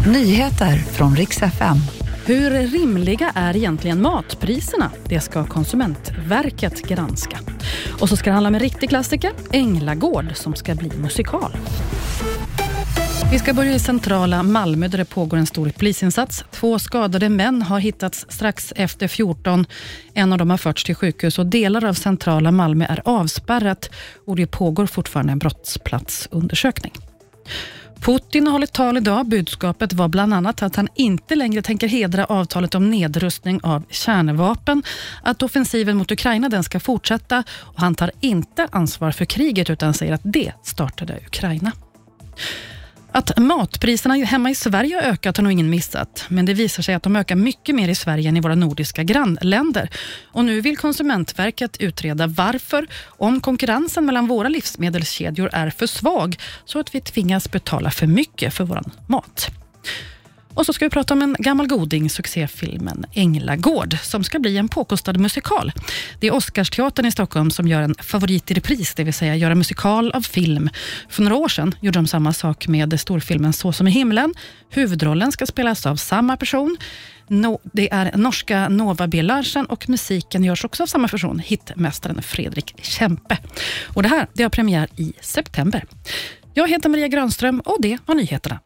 Nyheter från riks FM. Hur rimliga är egentligen matpriserna? Det ska Konsumentverket granska. Och så ska det handla om en riktig klassiker, Änglagård, som ska bli musikal. Vi ska börja i centrala Malmö där det pågår en stor polisinsats. Två skadade män har hittats strax efter 14. En av dem har förts till sjukhus och delar av centrala Malmö är avspärrat och det pågår fortfarande en brottsplatsundersökning. Putin har hållit tal idag. Budskapet var bland annat att han inte längre tänker hedra avtalet om nedrustning av kärnvapen, att offensiven mot Ukraina den ska fortsätta och han tar inte ansvar för kriget utan säger att det startade Ukraina. Att matpriserna hemma i Sverige har ökat har nog ingen missat, men det visar sig att de ökar mycket mer i Sverige än i våra nordiska grannländer. Och nu vill Konsumentverket utreda varför, om konkurrensen mellan våra livsmedelskedjor är för svag, så att vi tvingas betala för mycket för vår mat. Och så ska vi prata om en gammal goding, succéfilmen Änglagård, som ska bli en påkostad musikal. Det är Oscarsteatern i Stockholm som gör en favorit i repris, det vill säga göra musikal av film. För några år sedan gjorde de samma sak med storfilmen Så som i himlen. Huvudrollen ska spelas av samma person. No, det är norska Nova B. Larsen och musiken görs också av samma person, hitmästaren Fredrik Kempe. Och det här det har premiär i september. Jag heter Maria Granström och det var nyheterna.